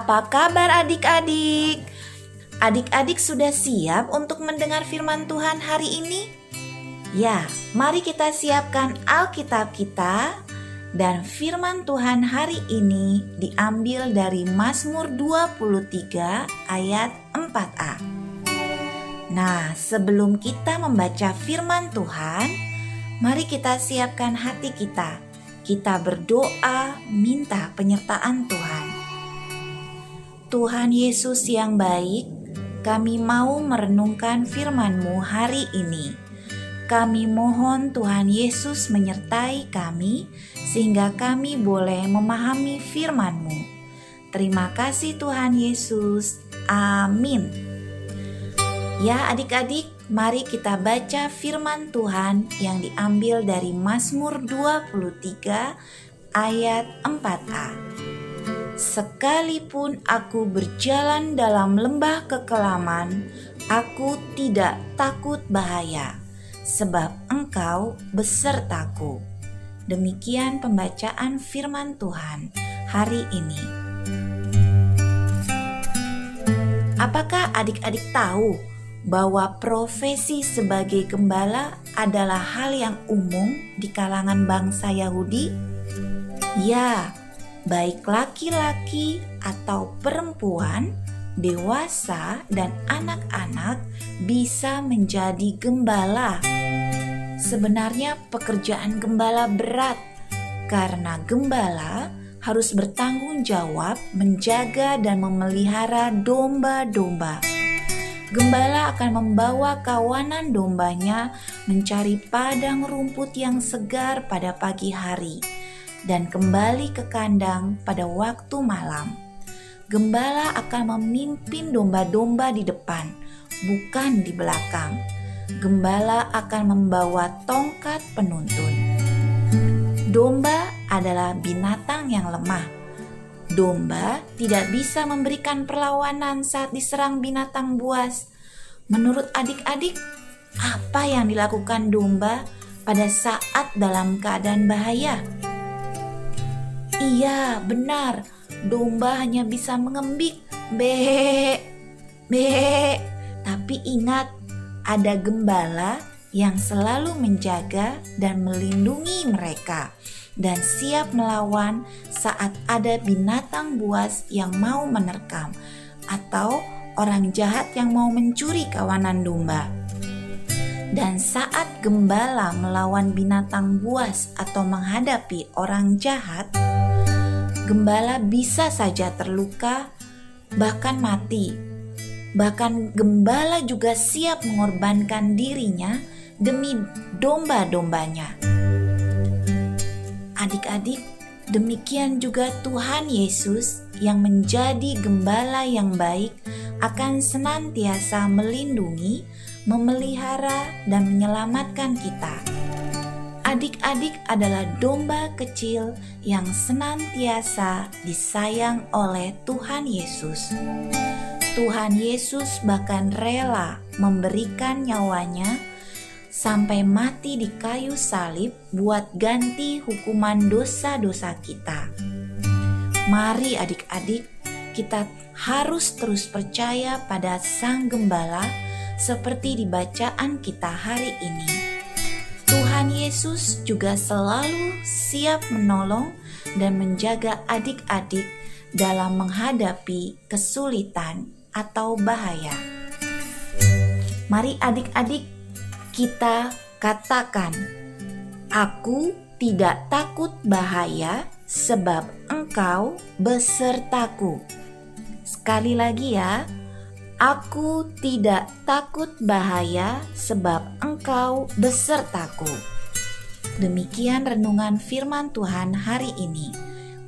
Apa kabar adik-adik? Adik-adik sudah siap untuk mendengar firman Tuhan hari ini? Ya, mari kita siapkan Alkitab kita dan firman Tuhan hari ini diambil dari Mazmur 23 ayat 4a. Nah, sebelum kita membaca firman Tuhan, mari kita siapkan hati kita. Kita berdoa minta penyertaan Tuhan. Tuhan Yesus yang baik, kami mau merenungkan firman-Mu hari ini. Kami mohon Tuhan Yesus menyertai kami sehingga kami boleh memahami firman-Mu. Terima kasih Tuhan Yesus. Amin. Ya adik-adik, mari kita baca firman Tuhan yang diambil dari Mazmur 23 ayat 4a. Sekalipun aku berjalan dalam lembah kekelaman, aku tidak takut bahaya, sebab Engkau besertaku. Demikian pembacaan Firman Tuhan hari ini. Apakah adik-adik tahu bahwa profesi sebagai gembala adalah hal yang umum di kalangan bangsa Yahudi? Ya, baik laki-laki atau perempuan, dewasa, dan anak-anak bisa menjadi gembala. Sebenarnya, pekerjaan gembala berat karena gembala harus bertanggung jawab menjaga dan memelihara domba-domba. Gembala akan membawa kawanan dombanya mencari padang rumput yang segar pada pagi hari dan kembali ke kandang pada waktu malam. Gembala akan memimpin domba-domba di depan, bukan di belakang. Gembala akan membawa tongkat penuntun. Domba adalah binatang yang lemah. Domba tidak bisa memberikan perlawanan saat diserang binatang buas. Menurut adik-adik, apa yang dilakukan domba pada saat dalam keadaan bahaya? Iya, benar. Domba hanya bisa mengembik, be, be. Tapi ingat, ada gembala yang selalu menjaga dan melindungi mereka dan siap melawan saat ada binatang buas yang mau menerkam atau orang jahat yang mau mencuri kawanan domba. Dan saat gembala melawan binatang buas atau menghadapi orang jahat, gembala bisa saja terluka, bahkan mati. Bahkan gembala juga siap mengorbankan dirinya demi domba-dombanya. Adik-adik, demikian juga Tuhan Yesus yang menjadi gembala yang baik akan senantiasa melindungi, memelihara, dan menyelamatkan kita adik-adik adalah domba kecil yang senantiasa disayang oleh Tuhan Yesus. Tuhan Yesus bahkan rela memberikan nyawanya sampai mati di kayu salib buat ganti hukuman dosa-dosa kita. Mari adik-adik, kita harus terus percaya pada Sang Gembala seperti di bacaan kita hari ini Tuhan Yesus juga selalu siap menolong dan menjaga adik-adik dalam menghadapi kesulitan atau bahaya. Mari adik-adik kita katakan, Aku tidak takut bahaya sebab engkau besertaku. Sekali lagi ya, Aku tidak takut bahaya sebab engkau besertaku. Demikian renungan firman Tuhan hari ini.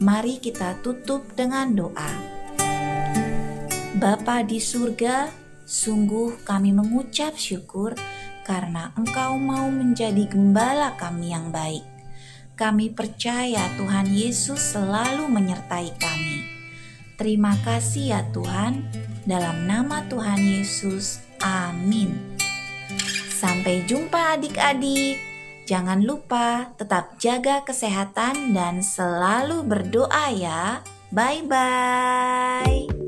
Mari kita tutup dengan doa. Bapa di surga, sungguh kami mengucap syukur karena Engkau mau menjadi gembala kami yang baik. Kami percaya Tuhan Yesus selalu menyertai kami. Terima kasih ya Tuhan dalam nama Tuhan Yesus, amin. Sampai jumpa adik-adik. Jangan lupa tetap jaga kesehatan dan selalu berdoa ya. Bye bye.